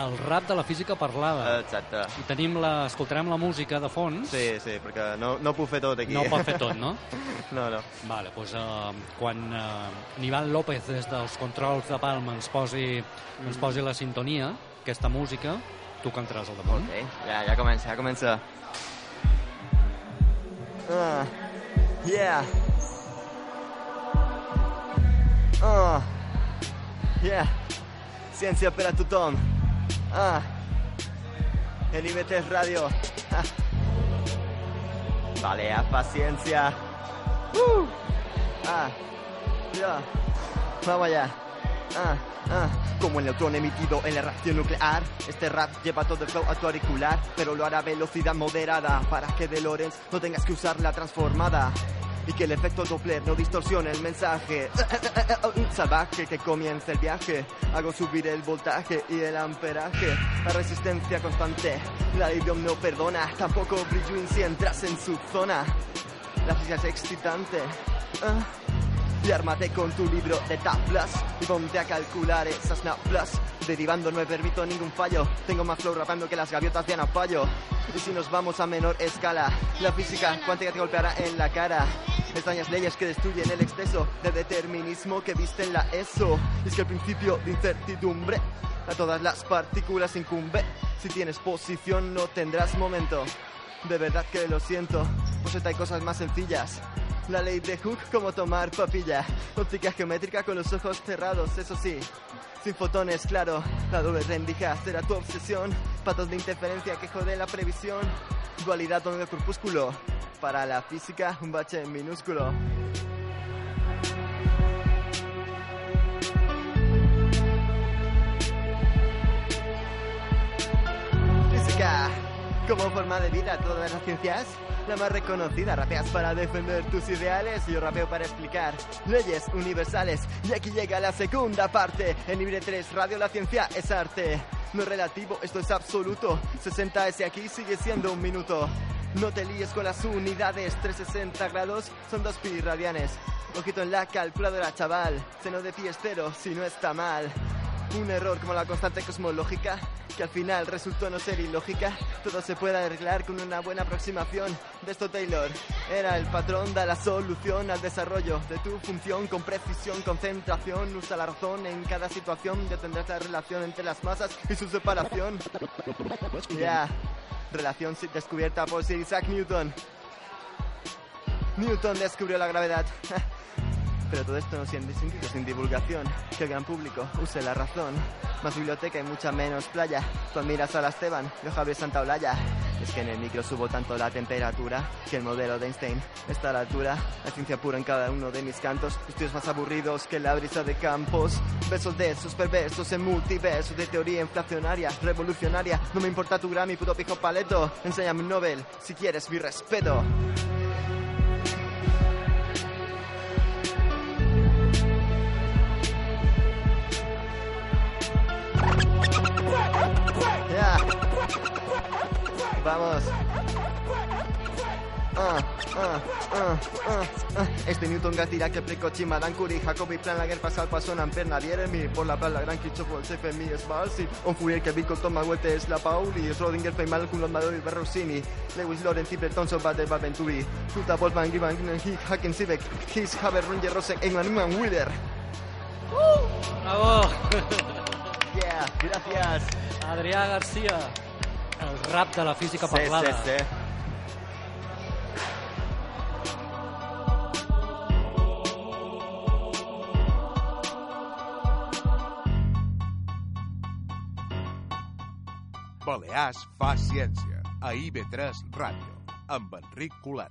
El rap de la física parlada. Exacte. I tenim la, escoltarem la música de fons. Sí, sí, perquè no, no puc fer tot aquí. No pot fer tot, no? No, no. Vale, doncs uh, quan uh, Nival López des dels controls de Palma ens posi, ens posi la sintonia, aquesta música, tu cantaràs al damunt. Ok, ja, ja comença, ja comença. Ah, yeah. Ah, yeah. Ciència per a tothom. Ah, el IB3 Ràdio. Ah. Vale, a paciencia. Uh. Ah, ya. Vamos allá. Ah, ah. Como el neutrón emitido en la reacción nuclear, este rap lleva todo el flow a tu auricular, pero lo hará a velocidad moderada para que de Lorenz no tengas que usar la transformada. Y que el efecto Doppler no distorsione el mensaje. Salvaje que comience el viaje. Hago subir el voltaje y el amperaje. La resistencia constante. La Ohm no perdona. Tampoco Bridgewin si entras en su zona. La física es excitante. Ah. Y ármate con tu libro de tablas y ponte a calcular esas naplas. Derivando no me permito ningún fallo. Tengo más flow rapando que las gaviotas de Anapallo. Y si nos vamos a menor escala, la física cuántica te golpeará en la cara. Extrañas leyes que destruyen el exceso de determinismo que viste la ESO. Es que el principio de incertidumbre a todas las partículas incumbe. Si tienes posición no tendrás momento. De verdad que lo siento, pues hay cosas más sencillas. La ley de Hooke como tomar papilla. Óptica geométrica con los ojos cerrados, eso sí. Sin fotones, claro. La doble rendija será tu obsesión. Patos de interferencia que jode la previsión. Dualidad donde el corpúsculo. Para la física, un bache minúsculo. Física. Como forma de vida, todas las ciencias la más reconocida. Rapeas para defender tus ideales yo rapeo para explicar leyes universales. Y aquí llega la segunda parte. En Libre 3 Radio la ciencia es arte. No es relativo, esto es absoluto. 60 S aquí sigue siendo un minuto. No te líes con las unidades. 360 grados son dos pi radianes. Ojito en la calculadora, chaval. Seno de pi es cero si no está mal. Un error como la constante cosmológica, que al final resultó no ser ilógica. Todo se puede arreglar con una buena aproximación. De esto Taylor era el patrón, da la solución al desarrollo de tu función con precisión, concentración. Usa la razón en cada situación y tendrás la relación entre las masas y su separación. Ya, relación descubierta por Sir Isaac Newton. Newton descubrió la gravedad. Pero todo esto no sentido sin divulgación. Que el gran público use la razón. Más biblioteca y mucha menos playa. Tú admiras a la Esteban, yo Javier Santaolalla. Es que en el micro subo tanto la temperatura que el modelo de Einstein está a la altura. La ciencia pura en cada uno de mis cantos. Estudios más aburridos que la brisa de campos. Besos de esos perversos en multiversos de teoría inflacionaria, revolucionaria. No me importa tu Grammy, puto pijo paleto. Enséñame un Nobel si quieres mi respeto. Vamos. Ah, ah, ah. Este Newton Gatira che precoci Madan Curie Jacobi plan la guerra pasal paso en per naviere mi por la plan la gran quicho por per mi es balsi on Fourier che Vico Toma Vuelte es la Pauli Rodinger fai mal con Lombardo di Berrosini Lewis Laurent Tiber Tonso Bader Venturi Tuta Wolfgang Givan Hick Haken Sivek His Haber Runger Rosen Engman Willer Bravo! Yeah, gracias Adrià Garcia, el rap de la física Sí, parlada. sí, sí. Balears fa ciència. A IB3 Ràdio. Amb Enric Colat.